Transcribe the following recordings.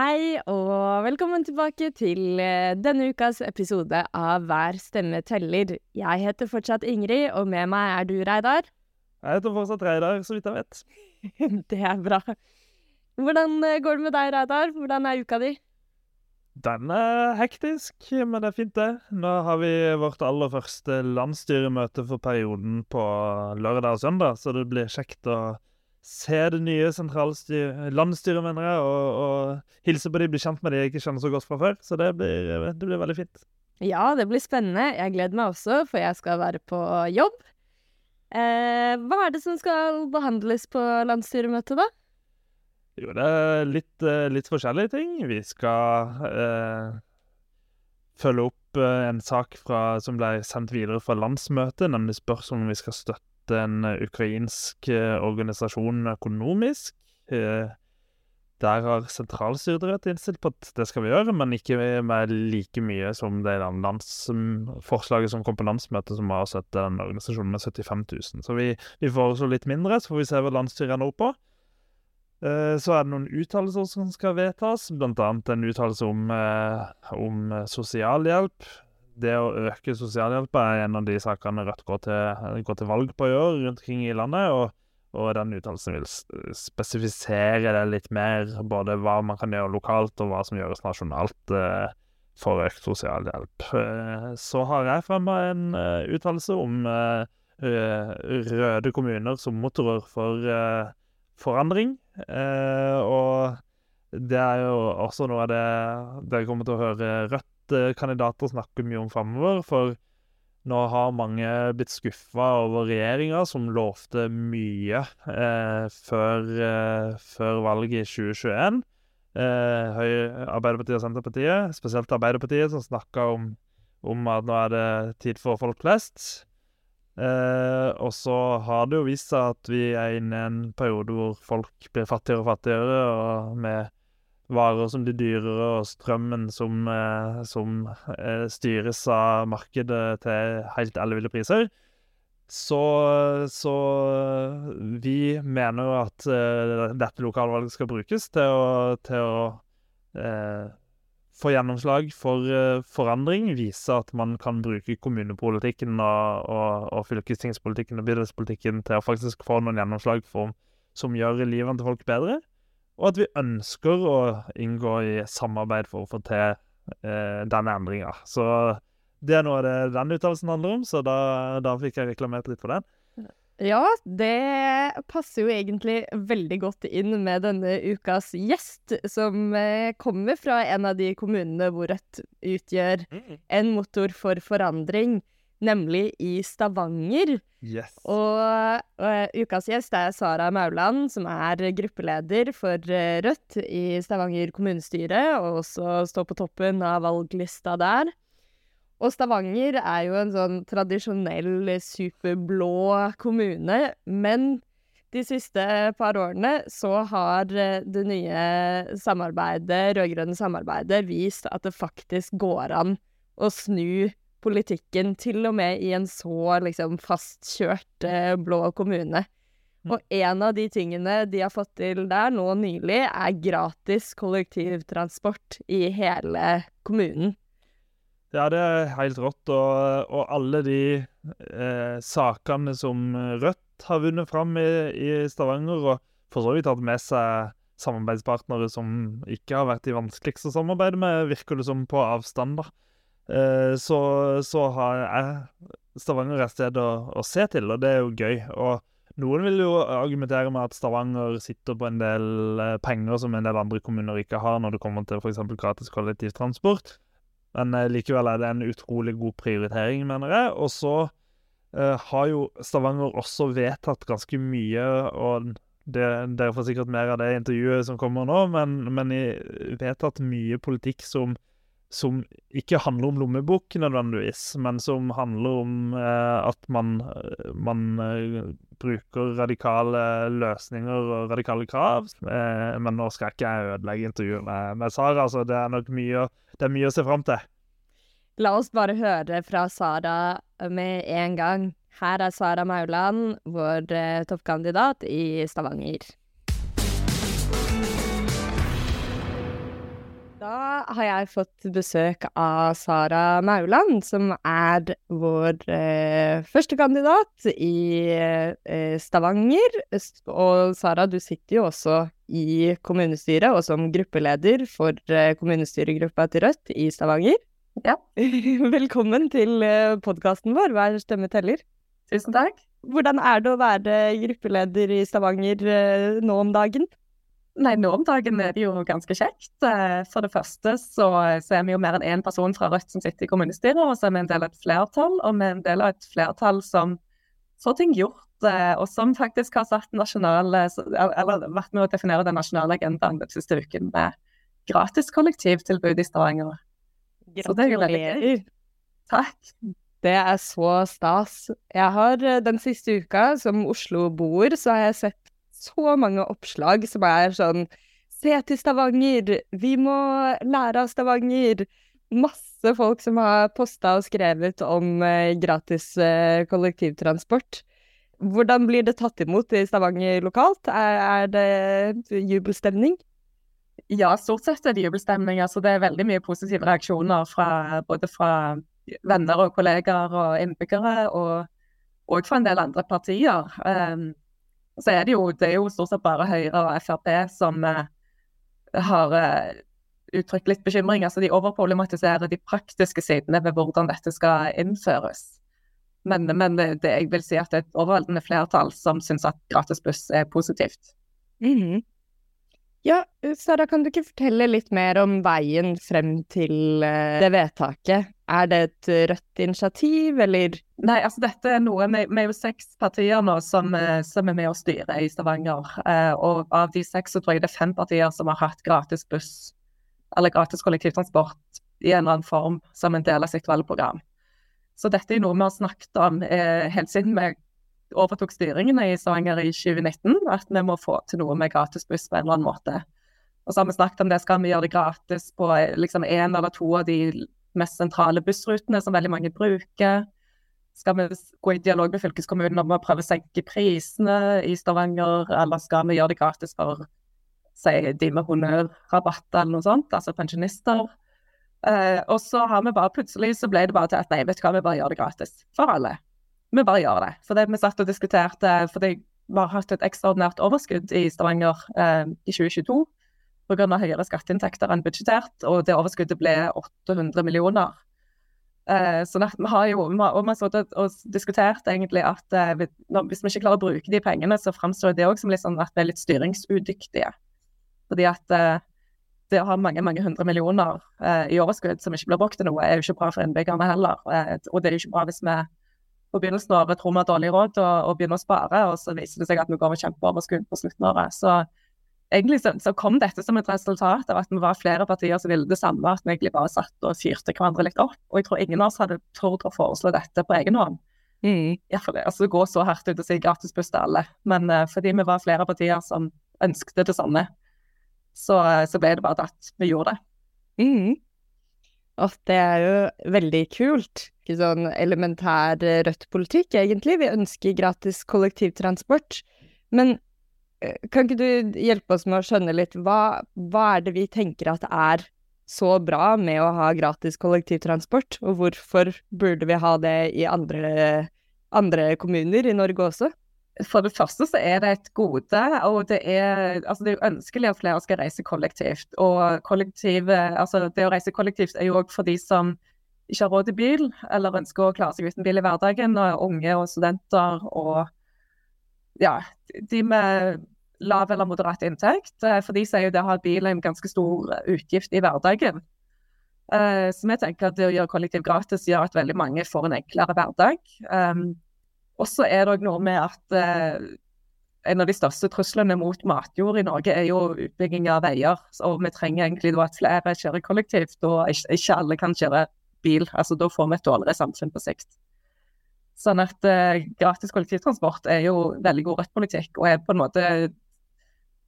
Hei og velkommen tilbake til eh, denne ukas episode av Hver stemme teller. Jeg heter fortsatt Ingrid, og med meg er du, Reidar. Jeg heter fortsatt Reidar, så vidt jeg vet. Det er bra. Hvordan eh, går det med deg, Reidar? Hvordan er uka di? Den er hektisk, men det er fint, det. Nå har vi vårt aller første landsstyremøte for perioden på lørdag og søndag, så det blir kjekt å se det nye landsstyret, mener jeg, og, og hilse på de, bli kjent med de jeg ikke kjenner så godt fra før. Så det blir, det blir veldig fint. Ja, det blir spennende. Jeg gleder meg også, for jeg skal være på jobb. Eh, hva er det som skal behandles på landsstyremøtet, da? Jo, det er litt, eh, litt forskjellige ting. Vi skal eh, følge opp eh, en sak fra, som ble sendt videre fra landsmøtet, nemlig spørsmål om vi skal støtte en ukrainsk eh, organisasjon økonomisk. Eh, der har sentralstyret innstilt på at det skal vi gjøre, men ikke med like mye som det landsforslaget som kom på landsmøtet, som var å sette den organisasjonen med 75 000. Så vi, vi foreslo litt mindre, så får vi se hva landsstyret ender opp på. Eh, så er det noen uttalelser som skal vedtas, annet en uttalelse om, om sosialhjelp det å øke sosialhjelp er en av de sakene Rødt går til, går til valg på i år rundt omkring i landet. og og den uttalelsen vil spesifisere det litt mer, både hva man kan gjøre lokalt, og hva som gjøres nasjonalt eh, for økt sosialhjelp. Eh, så har jeg fremma en eh, uttalelse om eh, røde kommuner som motorer for eh, forandring. Eh, og det er jo også noe av det dere kommer til å høre Rødt kandidater snakker mye om framover. For nå har mange blitt skuffa over regjeringa, som lovte mye eh, før, eh, før, valget i 2021. Eh, Høyre, Arbeiderpartiet og Senterpartiet, spesielt Arbeiderpartiet, som snakka om, om, at nå er det tid for folk flest. Eh, og så har det jo vist seg at vi er inne i en periode hvor folk blir fattigere og fattigere, og med varer som blir dyrere, og strømmen som, eh, som eh, styres av markedet til helt elleville priser. Så, så, vi mener jo at uh, dette lokalvalget skal brukes til å, til å eh, få gjennomslag for forandring. Vise at man kan bruke kommunepolitikken og, og, og fylkestingspolitikken og bydelspolitikken til å faktisk få noen gjennomslag for, som gjør livet til folk bedre og at vi ønsker å inngå i samarbeid for å få til eh, denne endringa. Så det er noe det den uttalelsen handler om, så da, da fikk jeg reklamert litt for den. Ja, det passer jo egentlig veldig godt inn med denne ukas gjest, som eh, kommer fra en av de kommunene hvor Rødt utgjør mm. en motor for forandring nemlig i Stavanger. Yes. Og, og ukas gjest er Sara Mauland, som er gruppeleder for eh, Rødt i Stavanger kommunestyre, og også står på toppen av valglista der. Og Stavanger er jo en sånn tradisjonell superblå kommune, men de siste par årene så har eh, det nye samarbeidet, rød-grønne samarbeidet, vist at det faktisk går an å snu politikken, til og med i en så liksom fastkjørt eh, blå kommune. Mm. Og en av de tingene de har fått til der nå nylig, er gratis kollektivtransport i hele kommunen. Ja, det er helt rått. Og, og alle de eh, sakene som Rødt har vunnet fram i, i, Stavanger, og for så vidt hatt med seg samarbeidspartnere som ikke har vært de vanskeligste å samarbeide med, virker det som på avstand, da. Eh, så, så, har jeg Stavanger et sted å, å, se til, og det er jo gøy. Og noen vil jo argumentere med at Stavanger sitter på en del eh, penger som en del andre kommuner ikke har, når det kommer til f.eks. gratis kollektivtransport. Men eh, likevel er det en utrolig god prioritering, mener jeg. Og så uh, har jo Stavanger også vedtatt ganske mye, og det, dere får sikkert mer av det intervjuet som kommer nå, men, men vedtatt mye politikk som som ikke handler om lommebok nødvendigvis, men som handler om eh, at man, eh, man eh, bruker radikale løsninger og radikale krav. Eh, men nå skal ikke jeg ødelegge intervjuet med, med Sara, så det er nok mye, er mye å se fram til. La oss bare høre fra Sara med en gang. Her er Sara Mauland, vår eh, toppkandidat i Stavanger. Da har jeg fått besøk av Sara Mauland, som er vår eh, førstekandidat i eh, Stavanger. Og Sara, du sitter jo også i kommunestyret og som gruppeleder for eh, kommunestyregruppa til Rødt i Stavanger. Ja. Velkommen til eh, podkasten vår Hver stemme teller. Tusen takk. Hvordan er det å være gruppeleder i Stavanger eh, nå om dagen? Nei, nå om dagen er det jo ganske kjekt. Eh, for det første så, så er vi jo mer enn én person fra Rødt som sitter i kommunestyret, og så er vi en del av et flertall. Og vi er en del av et flertall som får ting gjort, eh, og som faktisk har satt nasjonale, eller vært med å definere den nasjonale agendaen den siste uken med gratis kollektivtilbud i Stavanger. Er gøy. Takk. Det er så stas. Jeg har eh, den siste uka, som Oslo-boer, så har jeg sett så mange oppslag som er sånn Se til Stavanger! Vi må lære av Stavanger! Masse folk som har posta og skrevet om eh, gratis eh, kollektivtransport. Hvordan blir det tatt imot i Stavanger lokalt? Er, det jubelstemning? Ja, stort sett er det jubelstemning. Altså, det er veldig mye positive reaksjoner fra, både fra venner og kollegaer og innbyggere, og, og fra en del andre partier. Um, så er det jo, det er jo stort sett bare Høyre og Frp som eh, har eh, uttrykt litt bekymring. Altså de overproblematiserer de praktiske sidene ved hvordan dette skal innføres. Men, men det, jeg vil si at det er et overveldende flertall som syns at gratis buss er positivt. Mm. Ja, Sara, kan du ikke fortelle litt mer om veien frem til eh, det vedtaket? Er det et rødt initiativ, eller? Nei, altså dette er noe Vi, er jo seks partier nå som, eh, som er med å styre i Stavanger. Eh, og av de seks så tror jeg det er fem partier som har hatt gratis buss eller gratis kollektivtransport i en eller annen form som en del av sitt valgprogram. Så dette er noe vi har snakket om helt siden vi overtok styringen i Stavanger i 2019, at vi må få til noe med gratis buss på en eller annen måte. Og så har vi snakket om det, skal vi gjøre det gratis på liksom en eller to av de mest sentrale bussrutene som veldig mange bruker? Skal vi gå i dialog med fylkeskommunen om å prøve å senke prisene i Stavanger, eller skal vi gjøre det gratis for si, de med honnørrabatter eller noe sånt, altså pensjonister? Eh, og så har vi bare plutselig så ble det bare til at nei, vet du hva, vi bare gjør det gratis for alle vi bare gjør det. For det vi satt og diskuterte fordi vi har hatt et ekstraordinært overskudd i Stavanger eh, i 2022 pga. høyere skatteinntekter enn budsjettert, og det overskuddet ble 800 millioner. Eh, sånn at vi har jo, vi har og, og diskutert egentlig at eh, hvis vi ikke klarer å bruke de pengene, så framstår det òg som litt sånn at vi er litt styringsudyktige. Fordi at eh, det å ha mange mange hundre millioner eh, i overskudd som ikke blir brukt til noe, er jo ikke bra for innbyggerne heller. Eh, og det er jo ikke bra hvis vi på begynnelsen av året tror vi har dårlig råd og, og, begynner å spare, og så viser det seg at vi går med kjempeoverskudd på slutten av året. Så egentlig så, så, kom dette som et resultat av at vi var flere partier som ville det samme, at vi egentlig bare satt og fyrte hverandre litt opp. Og jeg tror ingen av oss hadde tort å foreslå dette på egen hånd. Mm. Iallfall altså, det går så hardt ut å si gratisbuss til alle. Men uh, fordi vi var flere partier som ønsket det samme, så, uh, så ble det bare at vi gjorde det. Mm. Og det er jo veldig kult. Ikke sånn elementær eh, Rødt-politikk, egentlig. Vi ønsker gratis kollektivtransport. Men kan ikke du hjelpe oss med å skjønne litt hva, hva er det vi tenker at er så bra med å ha gratis kollektivtransport, og hvorfor burde vi ha det i andre, andre kommuner i Norge også? For det første så er det et gode, og det er, altså det er ønskelig at flere skal reise kollektivt. Og kollektiv, altså det å reise kollektivt er jo òg for de som ikke har råd til bil, eller ønsker å klare seg uten bil i hverdagen, og unge og studenter og ja, de med lav eller moderat inntekt. For de sier jo det å ha bil en ganske stor utgift i hverdagen. Eh, så vi tenker at det å gjøre kollektiv gratis gjør at veldig mange får en enklere hverdag. Um, og så er det òg noe med at eh, en av de største truslene mot matjord i Norge er jo utbygging av veier. Og vi trenger egentlig at flere kjører kollektivt, og ikke alle kan kjøre bil. Altså Da får vi et dårligere samfunn på sikt. Sånn at eh, gratis kollektivtransport er jo veldig god Rødt-politikk, og er på en måte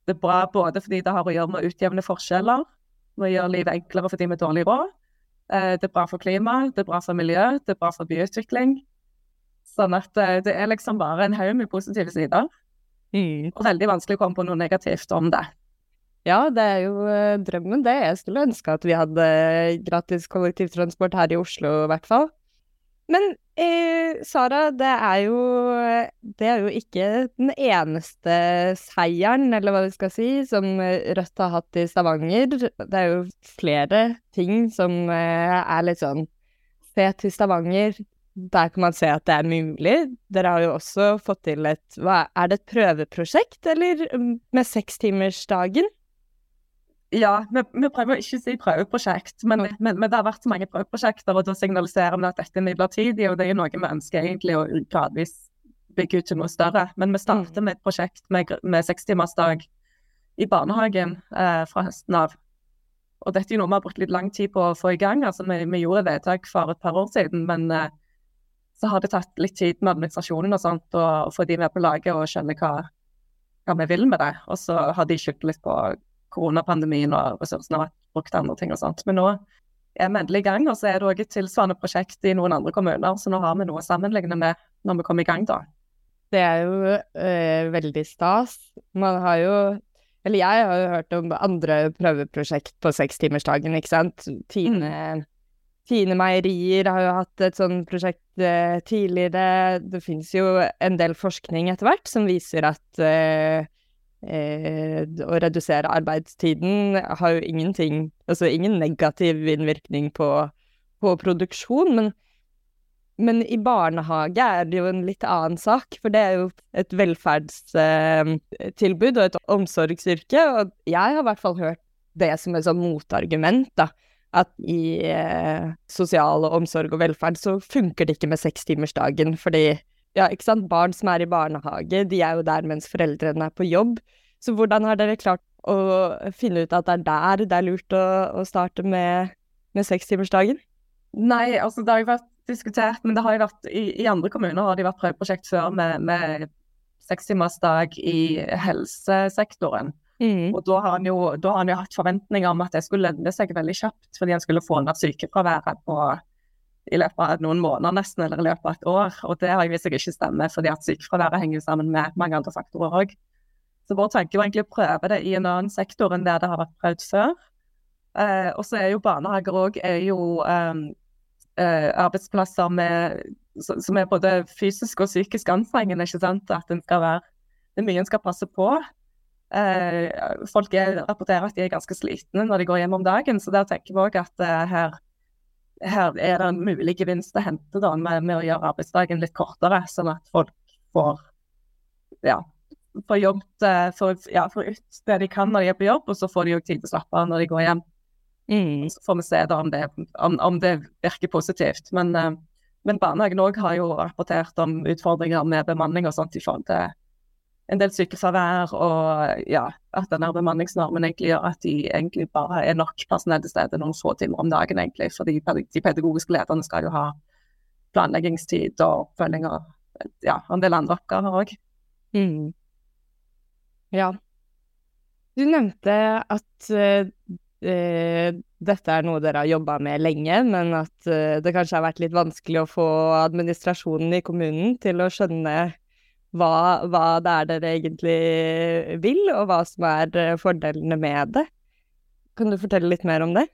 det er bra både fordi det har å gjøre med å utjevne forskjeller, med å gjøre livet enklere for de med dårlig råd. Eh, det er bra for klima, det er bra for miljø, det er bra for byutvikling. Sånn at eh, det er liksom bare en haug med positive sider. Mm. Og veldig vanskelig å komme på noe negativt om det. Ja, det er jo eh, drømmen, det. Jeg skulle ønske at vi hadde gratis kollektivtransport her i Oslo, i hvert fall. Men eh, Sara, det er, jo, det er jo ikke den eneste seieren, eller hva vi skal si, som Rødt har hatt i Stavanger. Det er jo flere ting som eh, er litt sånn Se til Stavanger. Der kan man se at det er mulig. Dere har jo også fått til et hva, Er det et prøveprosjekt, eller med sekstimersdagen? Ja, vi, vi, prøver ikke å si prøveprosjekt, men, men, men, det har vært så mange prøveprosjekter, og da signaliserer vi at dette er midlertidig, og det er noe vi ønsker egentlig å gradvis bygge ut til noe større. Men vi starter mm. med et prosjekt med, med sekstimersdag i barnehagen eh, fra høsten av. Og dette er noe vi har brukt litt lang tid på å få i gang. altså Vi, vi gjorde vedtak for et par år siden, men eh, så har det tatt litt tid med administrasjonen og sånt, og få de med på laget og skjønne hva, hva vi vil med det. Og så har de skyldt litt på koronapandemien og ressursene har vært brukt til andre ting og sånt. Men nå er vi endelig i gang, og så er det òg et tilsvarende prosjekt i noen andre kommuner. Så nå har vi noe å sammenligne med når vi kommer i gang, da. Det er jo øh, veldig stas. Man har jo Eller jeg har jo hørt om andre prøveprosjekt på sekstimersdagen, ikke sant. Tine, mm. Tine Meierier har jo hatt et sånt prosjekt øh, tidligere. Det finnes jo en del forskning etter hvert som viser at øh, eh, å redusere arbeidstiden har jo ingenting Altså ingen negativ innvirkning på, på produksjon, men, men i barnehage er det jo en litt annen sak, for det er jo et velferdstilbud og et omsorgsyrke, og jeg har i hvert fall hørt det som et sånn motargument, da. At i eh, sosial omsorg og velferd så funker det ikke med sekstimersdagen, fordi ja, ikke sant, barn som er i barnehage, de er jo der mens foreldrene er på jobb. Så hvordan har dere klart å finne ut at det er der det er lurt å, å starte med, med sekstimersdagen? Nei, altså det har jo vært diskutert, men det har jo vært i, i andre kommuner har det vært prøveprosjekt før med, med sekstimersdag i helsesektoren. Mm. Og da har, han jo, da har han jo hatt forventninger om at det skulle lønne seg veldig kjapt, fordi han skulle få ned sykefraværet på i løpet av noen måneder nesten, eller i løpet av et år. Og det har vist seg ikke stemmer, fordi at sykefraværet henger sammen med mange andre faktorer òg. Så vår tanke var egentlig å prøve det i en annen sektor enn der det har vært prøvd før. Eh, og så er jo barnehager òg um, eh, arbeidsplasser med, som er både fysisk og psykisk anstrengende. ikke sant? At den skal være, Det er mye en skal passe på. Eh, folk er, rapporterer at de er ganske slitne når de går hjem om dagen, så der tenker vi òg at eh, her her er det en mulig gevinst å hente da, med, med, å gjøre arbeidsdagen litt kortere, sånn at folk får, ja, får jobbet for, ja, for ut det de kan når de er på jobb, og så får de jo tid til å slappe av når de går hjem. Mm. Så får vi se da om det, om, om det virker positivt. Men, uh, men barnehagen òg har jo rapportert om utfordringer med bemanning og sånt i forhold til en del sykefravær, og ja, at denne bemanningsnormen egentlig gjør at de egentlig bare er nok personell til stede noen få timer om dagen, egentlig. For de, de pedagogiske lederne skal jo ha planleggingstid og oppfølging og ja, en del andre oppgaver òg. Mm. Ja. Du nevnte at uh, dette er noe dere har jobba med lenge, men at uh, det kanskje har vært litt vanskelig å få administrasjonen i kommunen til å skjønne hva, hva, det er dere egentlig vil, og hva som er eh, fordelene med det. Kan du fortelle litt mer om det?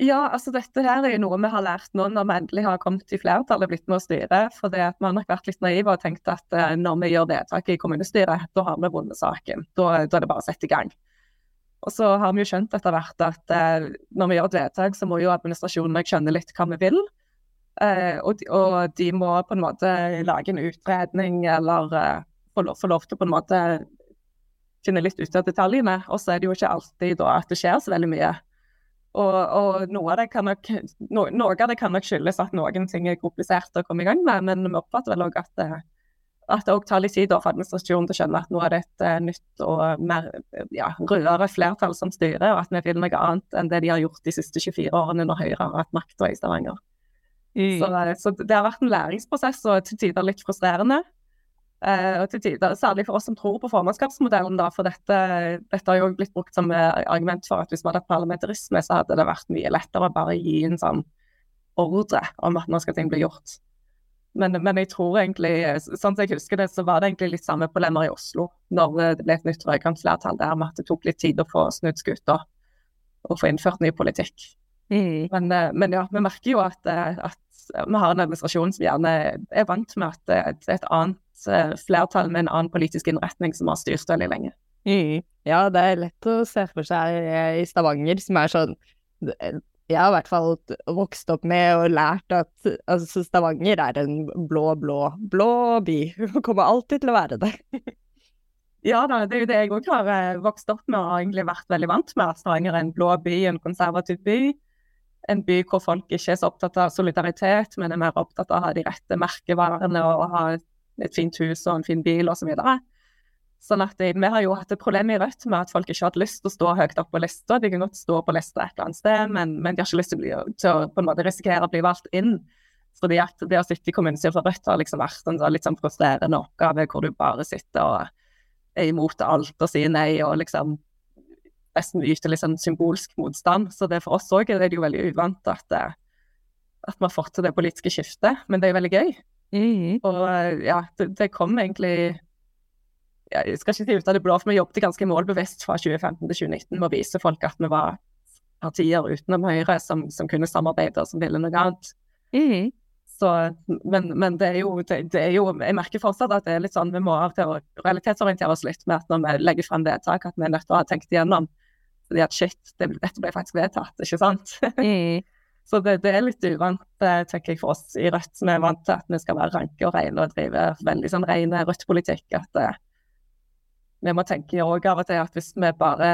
Ja, altså dette her er jo noe vi har lært nå når vi endelig har kommet i flertallet og blitt med å styre. For det at vi har nok vært litt naive og tenkt at uh, når vi gjør vedtak i kommunestyret, da har vi vunnet saken. Da, da, er det bare å sette i gang. Og så har vi jo skjønt etter hvert at eh, når vi gjør et vedtak, så må jo administrasjonen skjønne litt hva vi vil. Uh, og, de, og, de, må på en måte lage en utredning eller eh, få, lov, få, lov, til på en måte finne litt ut av detaljene. Og så er det jo ikke alltid da at det skjer så veldig mye. Og, og noe, av nok, no, noe, av det kan nok, skyldes at noen ting er komplisert å komme i gang med, men vi oppfatter vel òg at, eh, at det òg tar litt tid for administrasjonen til å skjønne at nå er det et uh, nytt og mer ja, rødere flertall som styrer, og at vi vil noe annet enn det de har gjort de siste 24 årene når Høyre har hatt makta i Stavanger. Mm. Så, eh, så, det har vært en læringsprosess og til tider litt frustrerende. Eh, og til tider, Særlig for oss som tror på formannskapsmodellen, da, for dette, dette har jo blitt brukt som eh, argument for at hvis vi hadde parlamentarisme, så hadde det vært mye lettere å bare gi en sånn ordre om at nå skal ting bli gjort. Men, men, jeg tror egentlig, sånn som jeg husker det, så var det egentlig litt samme problemer i Oslo når det ble et nytt rød-grønt flertall der, med at det tok litt tid å få snudd skuta og få innført ny politikk. Mm. Men, eh, men, ja, vi merker jo at, eh, at, vi har en administrasjon som gjerne er vant med at det er et annet eh, flertall med en annen politisk innretning som har styrt veldig lenge. Mm. Ja, det er lett å se for seg i Stavanger, som er sånn jeg har i hvert fall vokst opp med og lært at altså, Stavanger er en blå, blå, blå by. Og kommer alltid til å være det. ja da, det er jo det jeg òg har eh, vokst opp med og egentlig vært veldig vant med. Stavanger er en blå by, en konservativ by. En by hvor folk ikke er så opptatt av solidaritet, men er mer opptatt av å ha de rette merkevarene og ha et fint hus og en fin bil osv. Så Sånn at Vi har jo hatt et problem i Rødt med at folk ikke har hatt lyst til å stå høyt opp på lista. De kan godt stå på lista et eller annet sted, men, men de har ikke lyst til å, bli, til å på en måte risikere å bli valgt inn. Fordi at det å sitte i kommunestyret for Rødt har liksom vært en litt sånn frustrerende oppgave hvor du bare sitter og er imot alt og sier nei og liksom nesten yter litt sånn symbolsk motstand. Så det for oss òg er det jo veldig uvant at, eh, at vi har fått til det politiske skiftet, men det er jo veldig gøy. Mm. Og eh, ja, det, det kom egentlig jeg skal ikke si ut av det blå, for vi jobbet ganske målbevisst fra 2015 til 2019 med å vise folk at vi var partier utenom Høyre som, som kunne samarbeide og som ville noe annet. Mm. Så, men, men det, er jo, det, det, er jo, Jeg merker fortsatt at det er litt sånn vi må av til å realitetsorientere oss litt med at når vi legger frem vedtak, at vi er nødt til å ha tenkt igjennom. Fordi at shit, det, dette ble faktisk vedtatt, ikke sant? Mm. Så det, det, er litt uvant, tenker jeg, for oss i Rødt. Vi er vant til at vi skal være ranke og rene og drive veldig sånn ren Rødt-politikk. At uh, vi må tenke òg av og til at hvis vi bare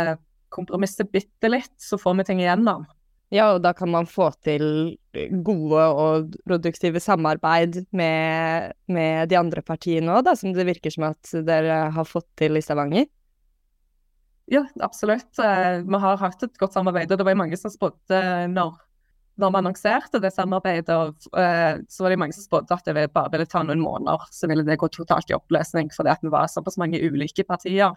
kompromisser bitte litt, så får vi ting igjennom. Ja, og da kan man få til gode og produktive samarbeid med, med de andre partiene òg, som det virker som at dere har fått til i Stavanger? Ja, absolutt. Eh, vi har hatt et godt samarbeid. og Det var mange som spådde når når vi annonserte det samarbeidet, og, så var det mange som spådde at det bare ville ta noen måneder, så ville det gå totalt i oppløsning fordi at vi var såpass mange ulike partier.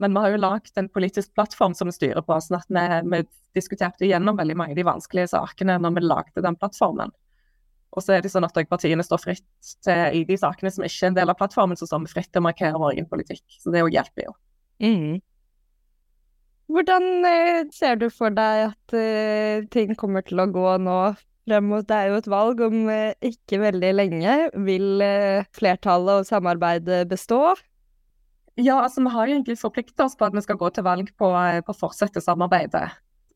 Men vi har jo lagd en politisk plattform som vi styrer på, sånn at vi, vi diskuterte gjennom veldig mange av de vanskelige sakene når vi lagde den plattformen. Og så er det sånn at partiene står fritt til, i de sakene som ikke er en del av plattformen, så står vi fritt til å markere vår egen politikk. Så det hjelper jo. Mm. Hvordan eh, ser du for deg at eh, ting kommer til å gå nå frem mot Det er jo et valg om eh, ikke veldig lenge. Vil flertallet og samarbeidet bestå? Ja, altså vi har jo egentlig forplikta oss på at vi skal gå til valg på, på å fortsette samarbeidet.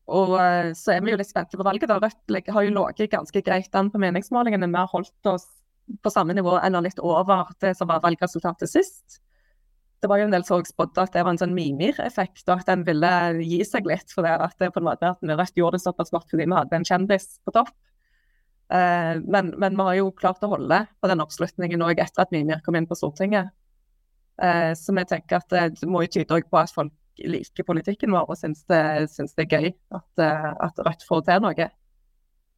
Og så er vi jo litt spente på valget. da. Rødt har jo ligget ganske greit an på meningsmålingene. Vi har holdt oss på samme nivå eller litt over det som var valgresultatet sist det var jo en del som spådde at det var en sånn mimir-effekt, og at den ville gi seg litt. For det at det på en måte at Rødt gjorde det såpass godt fordi vi hadde en kjendis på topp. Eh, men, men, vi har jo klart å holde på den oppslutningen òg etter at Mimir kom inn på Stortinget. Eh, så vi tenker at det må jo tyde på at folk liker politikken vår og syns det, det er gøy at, uh, at Rødt får til noe.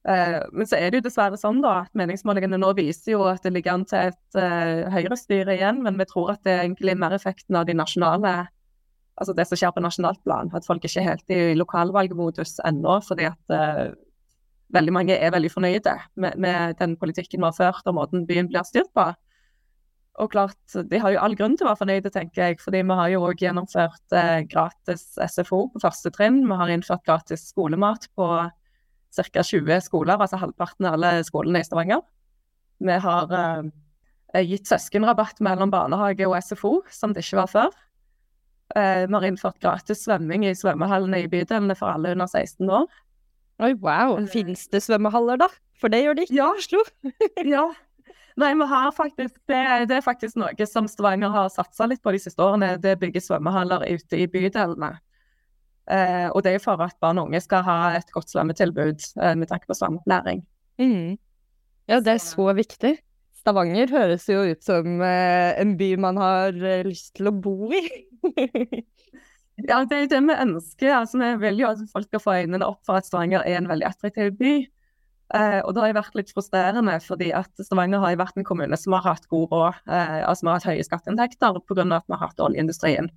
Uh, men så er det jo dessverre sånn da, at meningsmålingene nå viser jo at det ligger an til et uh, høyrestyre igjen, men vi tror at det er egentlig mer effekten av de nasjonale altså det som skjer på nasjonalt plan. At folk ikke er helt i lokalvalgmodus ennå, fordi at uh, veldig mange er veldig fornøyde med, med, den politikken vi har ført og måten byen blir styrt på. Og klart, De har jo all grunn til å være fornøyde, tenker jeg. fordi vi har jo òg gjennomført gratis SFO på første trinn. Vi har innført gratis skolemat på ca. 20 skoler, altså halvparten av alle skolene i Stavanger. Vi har eh, gitt søskenrabatt mellom barnehage og SFO, som det ikke var før. Eh, vi har innført gratis svømming i svømmehallene i bydelene for alle under 16 år. Oi, wow. Finnes Fins det svømmehaller, da? For det gjør det ikke i Oslo. ja. Nei, vi har faktisk, det, det, er faktisk noe som Stavanger har satsa litt på de siste årene. Det bygger svømmehaller ute i bydelene. Eh, og det er for at barn og unge skal ha et godt svømmetilbud eh, med tanke på svømmeopplæring. Mm. Ja, det er så viktig. Stavanger høres jo ut som eh, en by man har eh, lyst til å bo i. ja, det er det vi ønsker. Altså, vi vil jo at folk skal få øynene opp for at Stavanger er en veldig attraktiv by. Eh, og det har vært litt frustrerende, fordi at Stavanger har vært en kommune som har hatt god råd. Eh, altså vi har hatt høye skatteinntekter pga. at vi har hatt oljeindustrien.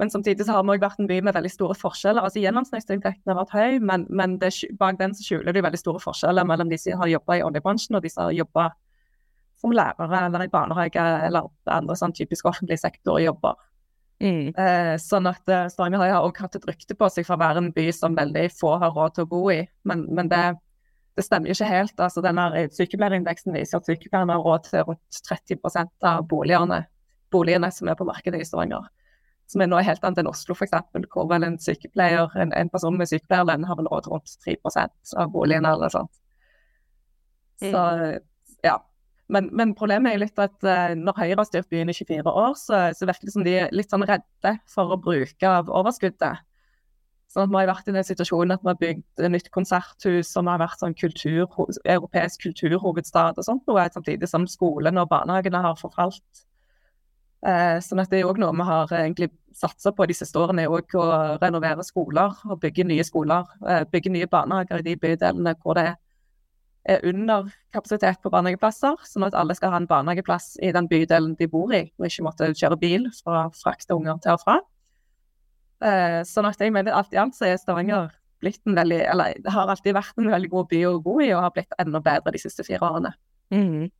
Men samtidig så har vi også vært en by med veldig store forskjeller. altså Gjennomsnittsinntekten har vært høy, men, men det, bak den så skjuler det veldig store forskjeller mellom de som har jobba i oljebransjen og de som har jobba som lærere eller i barnehage eller andre sånn typisk offentlig sektor-jobber. Mm. Eh, sånn at eh, Stavanger har også hatt et rykte på seg for å være en by som veldig få har råd til å bo i. Men, men det, det, stemmer ikke helt. altså denne Sykepleierindeksen viser at sykepleierne har råd til rundt 30% av boligene, boligene som er på markedet i Stavanger. Som er noe helt annet enn Oslo f.eks., hvor vel en sykepleier, en, en person med sykepleierlønn har vel råd rundt 3 av boligen eller sånt. Så ja. Men, men problemet er litt at uh, når Høyre har styrt byen i 24 år, så, så virker det som de er litt sånn redde for å bruke av overskuddet. Sånn at Vi har vært i den situasjonen at vi har bygd et nytt konserthus som har vært sånn kultur, europeisk kulturhovedstad og sånt, noe, samtidig som skolen og barnehagene har forfalt. Eh, sånn at Det er òg noe vi har egentlig satsa på de siste årene, er å renovere skoler og bygge nye skoler. Eh, bygge nye barnehager i de bydelene hvor det er er under kapasitet på barnehageplasser, sånn at alle skal ha en barnehageplass i den bydelen de bor i, og ikke måtte kjøre bil for å frakte unger til og fra. Eh, sånn at jeg mener alt i alt så er Stavanger blitt en veldig, eller har alltid vært en veldig god by å bo i, og har blitt enda bedre de siste fire årene. Mm.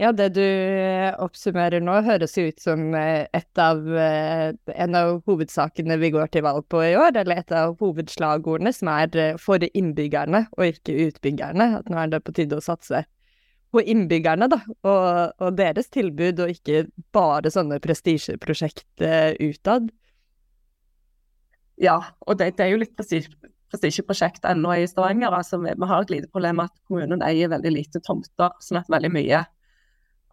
Ja, det du eh, oppsummerer nå, høres ut som eh, et av, eh, en av hovedsakene vi går til valg på i år, eller et av hovedslagordene, som er for innbyggerne og ikke utbyggerne. At nå er det på tide å satse på innbyggerne, da, og, og deres tilbud, og ikke bare sånne prestisjeprosjekt utad. Ja, og det, det er jo litt prestisjeprosjekt ennå i Stavanger. altså Vi, vi har et lite problem at kommunen eier veldig lite tomter, sånn at veldig mye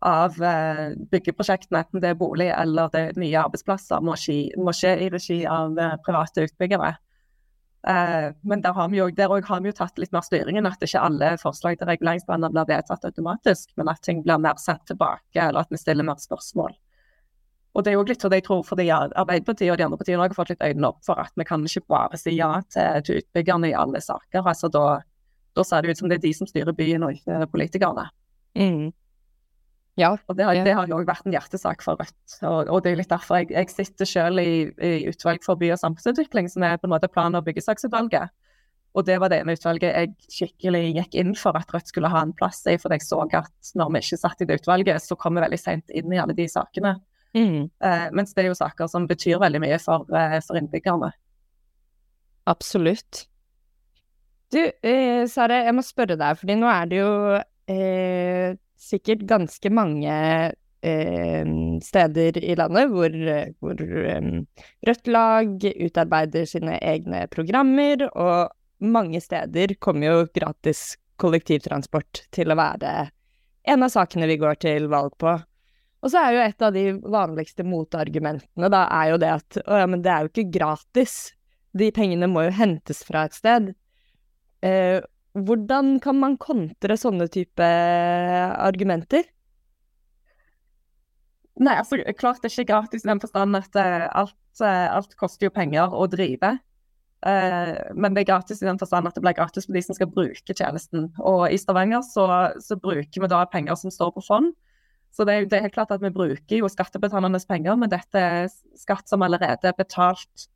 av eh, byggeprosjektene, enten det er bolig eller det er nye arbeidsplasser, må skje, må skje i regi av eh, private utbyggere. Eh, men der har, vi jo, har vi jo tatt litt mer styringen, at ikke alle forslag til reguleringsplaner blir vedtatt automatisk, men at ting blir mer sendt tilbake, eller at vi stiller mer spørsmål. Og det er jo litt det jeg tror fordi Arbeiderpartiet og de andre partiene har fått litt øynene opp for at vi kan ikke bare si ja til, til utbyggerne i alle saker. altså Da, da ser det ut som det er de som styrer byen, og ikke politikerne. Mm. Ja. Og det har, det har jo òg vært en hjertesak for Rødt. Og, og det er litt derfor jeg, jeg sitter selv i, i, utvalg for by- og samfunnsutvikling, som er på en måte plan- og byggesaksutvalget. Og det var det ene utvalget jeg skikkelig gikk inn for at Rødt skulle ha en plass i, for jeg så at når vi ikke satt i det utvalget, så kom vi veldig seint inn i alle de sakene. Mm. Eh, mens det er jo saker som betyr veldig mye for, eh, for innbyggerne. Absolutt. Du, eh, Sara, jeg må spørre deg, fordi nå er det jo eh, sikkert ganske mange eh, steder i landet hvor, hvor um, Rødt lag utarbeider sine egne programmer, og mange steder kommer jo gratis kollektivtransport til å være en av sakene vi går til valg på. Og så er jo et av de vanligste motargumentene da, er jo det at å ja, men det er jo ikke gratis. De pengene må jo hentes fra et sted. Eh, hvordan kan man kontre sånne type argumenter? Nei, altså klart det er ikke gratis i den forstand at uh, alt, uh, alt, koster jo penger å drive. Men det er gratis i den forstand at det blir gratis for de som skal bruke tjenesten. Og i Stavanger så, så bruker vi da penger som står på fond. Så det er, det er helt klart at vi bruker jo skattebetalernes penger, men dette er skatt som allerede er betalt,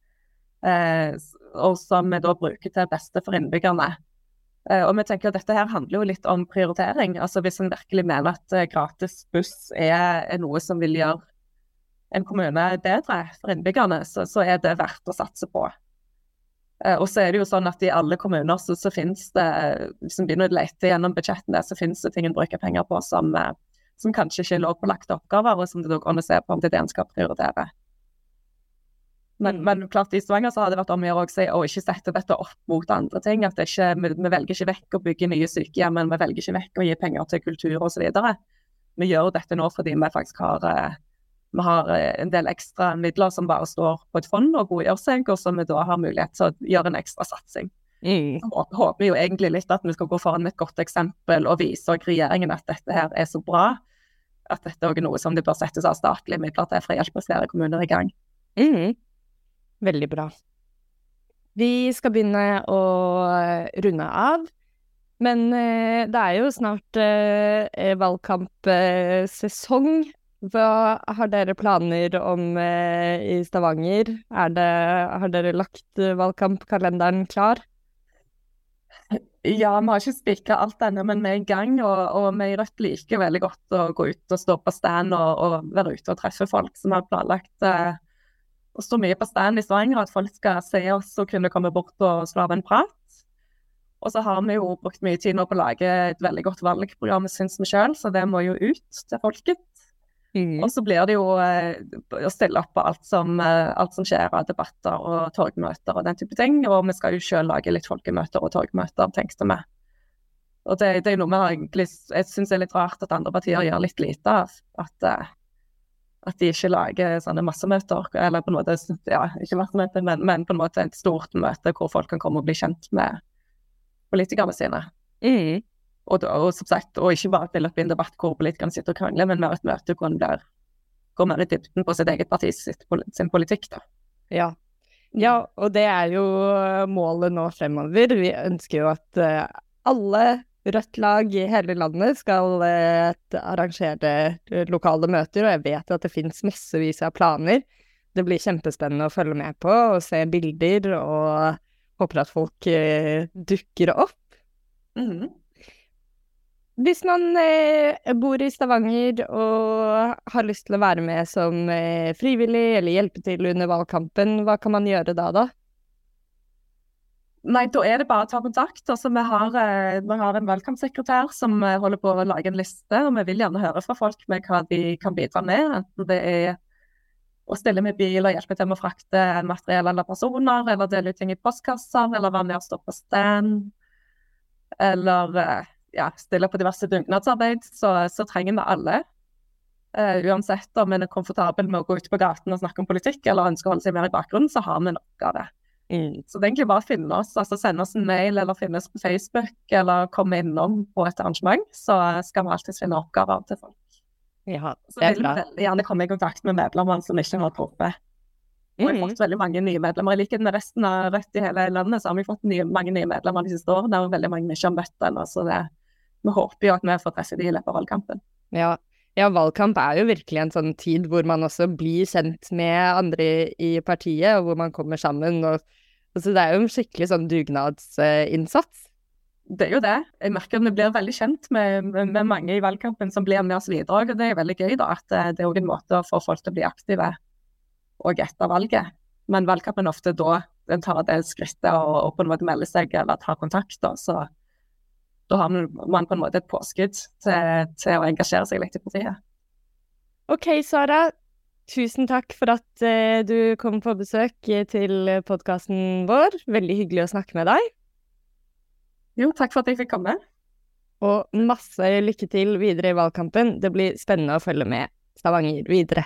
og som vi da bruker til beste for innbyggerne. Uh, og vi tenker at Dette her handler jo litt om prioritering. altså Hvis en virkelig mener at uh, gratis buss er, er, noe som vil gjøre en kommune bedre for innbyggerne, så, så er det verdt å satse på. Uh, og så er det jo sånn at I alle kommuner så, så finnes det, liksom begynner å lete gjennom budsjettene, så finnes det ting en bruker penger på som, som kanskje ikke er lovpålagte oppgaver, og som det går an å se på om det er det en skal prioritere. Men, mm. men, klart i Stavanger så har det vært om å gjøre å ikke sette dette opp mot andre ting. at ikke, vi, vi, velger ikke vekk å bygge nye sykehjem, men vi velger ikke vekk å gi penger til kultur osv. Vi gjør dette nå fordi vi faktisk har, eh, vi har eh, en del ekstra midler som bare står på et fond og godgjør seg, og som vi da har mulighet til å gjøre en ekstra satsing. Mm. Så håper jo egentlig litt at vi skal gå foran med et godt eksempel og vise regjeringen at dette her er så bra at dette er noe som det bør settes av statlige midler til for å hjelpe flere kommuner i gang. Mm. Veldig bra. Vi skal begynne å runde av. Men eh, det er jo snart eh, valgkampsesong. Hva har dere planer om eh, i Stavanger? Det, har dere lagt valgkampkalenderen klar? Ja, vi har ikke spikra alt ennå, men vi er i gang. Og, og vi i Rødt liker veldig godt å gå ut og stå på stand og, og være ute og treffe folk. Vi har planlagt eh, å stå mye på stand i Stavanger, at folk skal se oss og kunne komme bort og slå av en prat. Og så har vi jo brukt mye tid nå på å lage et veldig godt valgprogram, syns vi sjøl, så det må jo ut til folket. Mm. Og så blir det jo eh, å stille opp på alt som, eh, alt som skjer av debatter og torgmøter og den type ting. Og vi skal jo sjøl lage litt folkemøter og torgmøter, tenkte vi. Og det, det er noe vi egentlig Jeg syns er litt rart at andre partier gjør litt lite av. At, eh, at de ikke lager sånne massemøter, eller på en måte Ja, ikke massemøter, men, men på en måte et stort møte hvor folk kan komme og bli kjent med politikerne sine. Mm. Og, da- og som sagt, og ikke bare stille opp i en debatt hvor politikerne sitter og krangler, men mer et møte hvor en blir går mer i dybden på sitt eget parti sitt, sin politikk. da. Ja. ja, og det er jo målet nå fremover. Vi ønsker jo at eh, alle Rødt-lag i hele landet skal eh, arrangere eh, lokale møter, og jeg vet at det finnes massevis av planer. Det blir kjempespennende å følge med på og se bilder, og håper at folk eh, dukker opp. Mhm. Hvis man bor i Stavanger og har lyst til å være med som frivillig eller hjelpe til under valgkampen, hva kan man gjøre da, da? Nei, da er det bare å ta kontakt. Altså, vi, har, eh, vi har en velkomstsekretær som eh, holder på å lage en liste, og vi vil gjerne høre fra folk med hva de kan bidra med. Enten det er å stille med bil og hjelpe til med å frakte materiell eller personer, eller dele ut ting i postkasser, eller være med og stå på stand, eller eh, ja, stille på diverse dugnadsarbeid, så, så trenger vi alle. Uh, uansett om en er komfortabel med å gå ut på gaten og snakke om politikk, eller ønsker å holde seg mer i bakgrunnen, så har vi nok av det. Så det er egentlig bare å finne oss, altså sende oss en mail eller finne oss på Facebook eller komme innom på et arrangement, så skal vi alltid finne oppgaver til folk. Ja, Så det er vil vi veldig gjerne komme i kontakt med medlemmene som ikke har truffet. Og vi har Mm. fått veldig mange nye medlemmer. I likhet med resten av Rødt i hele landet, så har vi fått nye, mange nye medlemmer de siste årene, og veldig mange vi ikke har møtt ennå. Så det, vi håper jo at vi får treffe de i løpet av valgkampen. Ja. Ja, valgkamp er jo virkelig en sånn tid hvor man også blir kjent med andre i partiet, og hvor man kommer sammen. Og, så det er jo en skikkelig sånn dugnadsinnsats. Det er jo det. Jeg merker at vi blir veldig kjent med, med, med mange i valgkampen som blir med oss videre. og Det er veldig gøy da, at eh, det er òg en måte å få folk til å bli aktive og etter valget. Men valgkampen ofte da en tar det skrittet og, og på en måte melder seg eller tar kontakt. Da, så da har man, på en måte et påskudd til, til å engasjere seg litt i partiet. Ok, Sara. Tusen takk for at uh, du kom på besøk eh, til podkasten vår. Veldig hyggelig å snakke med deg. Jo, takk for at jeg fikk komme. Og masse lykke til videre i valgkampen. Det blir spennende å følge med Stavanger videre.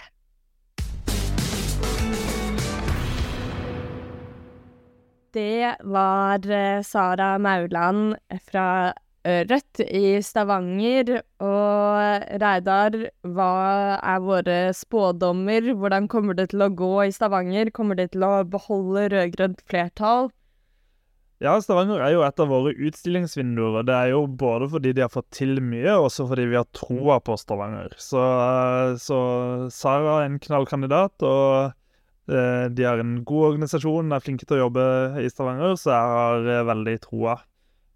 Det var eh, Sara Mauland fra Rødt i Stavanger. Og Reidar, hva er våre spådommer? Hvordan kommer det til å gå i Stavanger? Kommer de til å beholde rød-grønt flertall? Ja, Stavanger er jo et av våre utstillingsvinduer. og Det er jo både fordi de har fått til mye, og også fordi vi har troa på Stavanger. Så, eh, så Sara er en knallkandidat, og eh, de har en god organisasjon, er flinke til å jobbe i Stavanger, så jeg har eh, veldig troa.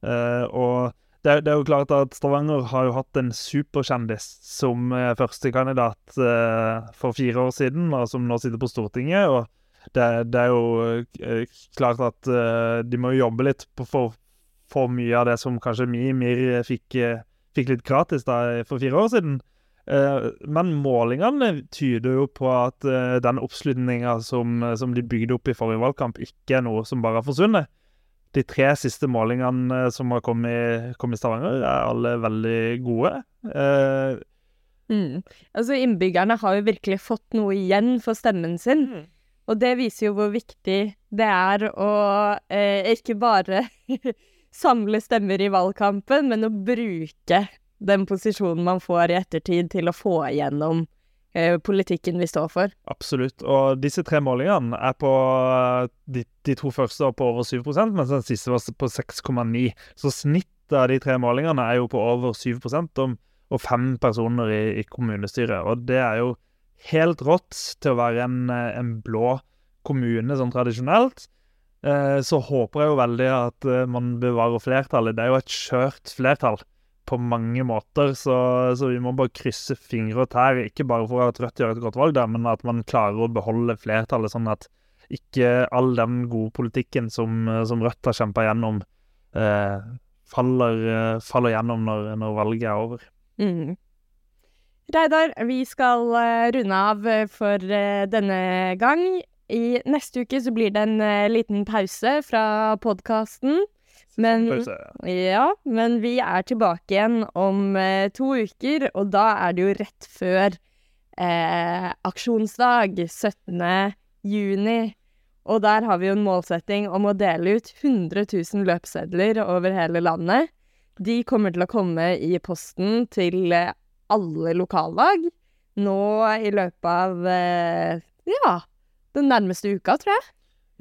Eh, og det, det er jo klart at Stavanger har jo hatt en superkjendis som eh, førstekandidat eh, for fire år siden, og som nå sitter på Stortinget. og det, det er jo eh, klart at eh, de må jo jobbe litt for, for mye av det som kanskje Mimir fikk, eh, fikk litt gratis da for fire år siden. Eh, men målingene tyder jo på at den oppslutninga som, som de bygde opp i forrige valgkamp, ikke er noe som bare har forsvunnet. De tre siste målingene eh, som har kommet, kommet i Stavanger, er alle veldig gode. Eh, Mm. Altså, innbyggerne har jo virkelig fått noe igjen for stemmen sin. Og det viser jo hvor viktig det er å eh, ikke bare samle stemmer i valgkampen, men å bruke den posisjonen man får i ettertid til å få igjennom eh, politikken vi står for. Absolutt. Og disse tre målingene er på De, de to første var på over 7% mens den siste var på 6,9 Så snittet av de tre målingene er jo på over 7% om, og fem personer i, i kommunestyret. Og det er jo helt rått til å være en, eh, en blå kommune sånn tradisjonelt. eh, så håper jeg jo veldig at eh, man bevarer flertallet. Det er jo et skjørt flertall på mange måter, så, så, vi må bare krysse fingre og tær. Ikke bare for at Rødt gjør et godt valg, der, men at man klarer å beholde flertallet, sånn at ikke all den gode politikken som, som Rødt har kjempa gjennom, eh, faller, eh, faller, gjennom når, når, valget er over. Mm. Reidar, vi skal uh, runde av for uh, denne gang. I neste uke så blir det en liten pause fra podkasten. Men, ja, men vi er tilbake igjen om to uker, og da er det jo rett før aksjonsdag, 17. juni. Og der har vi jo en målsetting om å dele ut 100 000 løpsedler over hele landet. De kommer til å komme i posten til eh, alle lokallag nå i løpet av eh, ja, den nærmeste uka, tror jeg.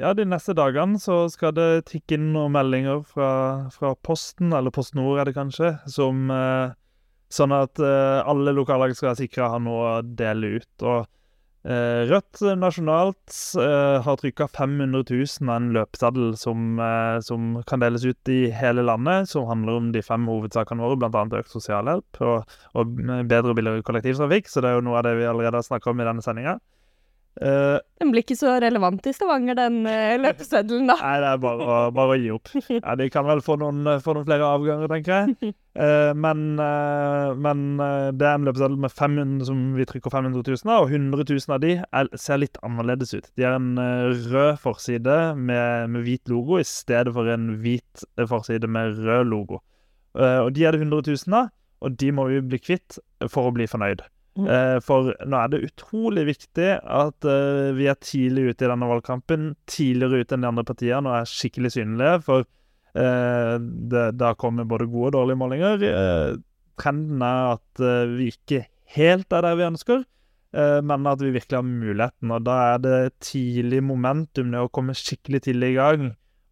Ja, de neste dagene så skal det tikke inn noen meldinger fra, fra Posten, eller Post Nord er det kanskje, som eh, Sånn at alle lokallag skal sikre å ha noe å dele ut. og Eh, Rødt nasjonalt eh, har trykka 500 000 av en løpeseddel som, eh, som, kan deles ut i hele landet, som handler om de fem hovedsakene våre, bl.a. økt sosialhjelp og, og bedre og billigere kollektivtrafikk. Så det er jo noe av det vi allerede har snakka om i denne sendinga. Uh, den blir ikke så relevant i Stavanger, den uh, løpeseddelen, da. Nei, det er bare å, bare å gi opp. Ja, de kan vel få noen, få noen flere avganger, tenker jeg. Uh, men, men det er en løpeseddel med 500, som vi trykker 500 000 av, og 100 000 av de er, ser litt annerledes ut. De har en rød forside med, med, hvit logo i stedet for en hvit forside med rød logo. og de er det 100 000 av, og de må vi bli kvitt for å bli fornøyd. Mm. Eh, for nå er det utrolig viktig at uh, vi er tidlig ute i denne valgkampen. Tidligere ute enn de andre partiene og er skikkelig synlige. For uh, det, da kommer både gode og dårlige målinger. Trenden er at vi ikke helt er der vi ønsker, men at vi virkelig har muligheten. Og da er det tidlig momentum, det å komme skikkelig tidlig i gang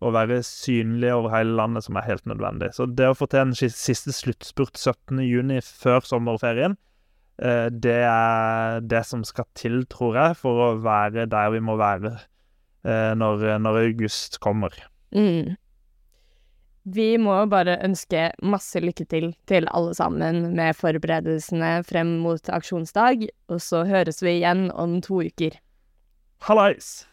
og være synlig over hele landet, som er helt nødvendig. Så det å få til en siste sluttspurt 17.6 før sommerferien Eh, det er det som skal til, tror jeg, for å være der vi må være eh, når, når august kommer. Mm. Vi må bare ønske masse lykke til til alle sammen med forberedelsene frem mot aksjonsdag, og så høres vi igjen om to uker. Hallais!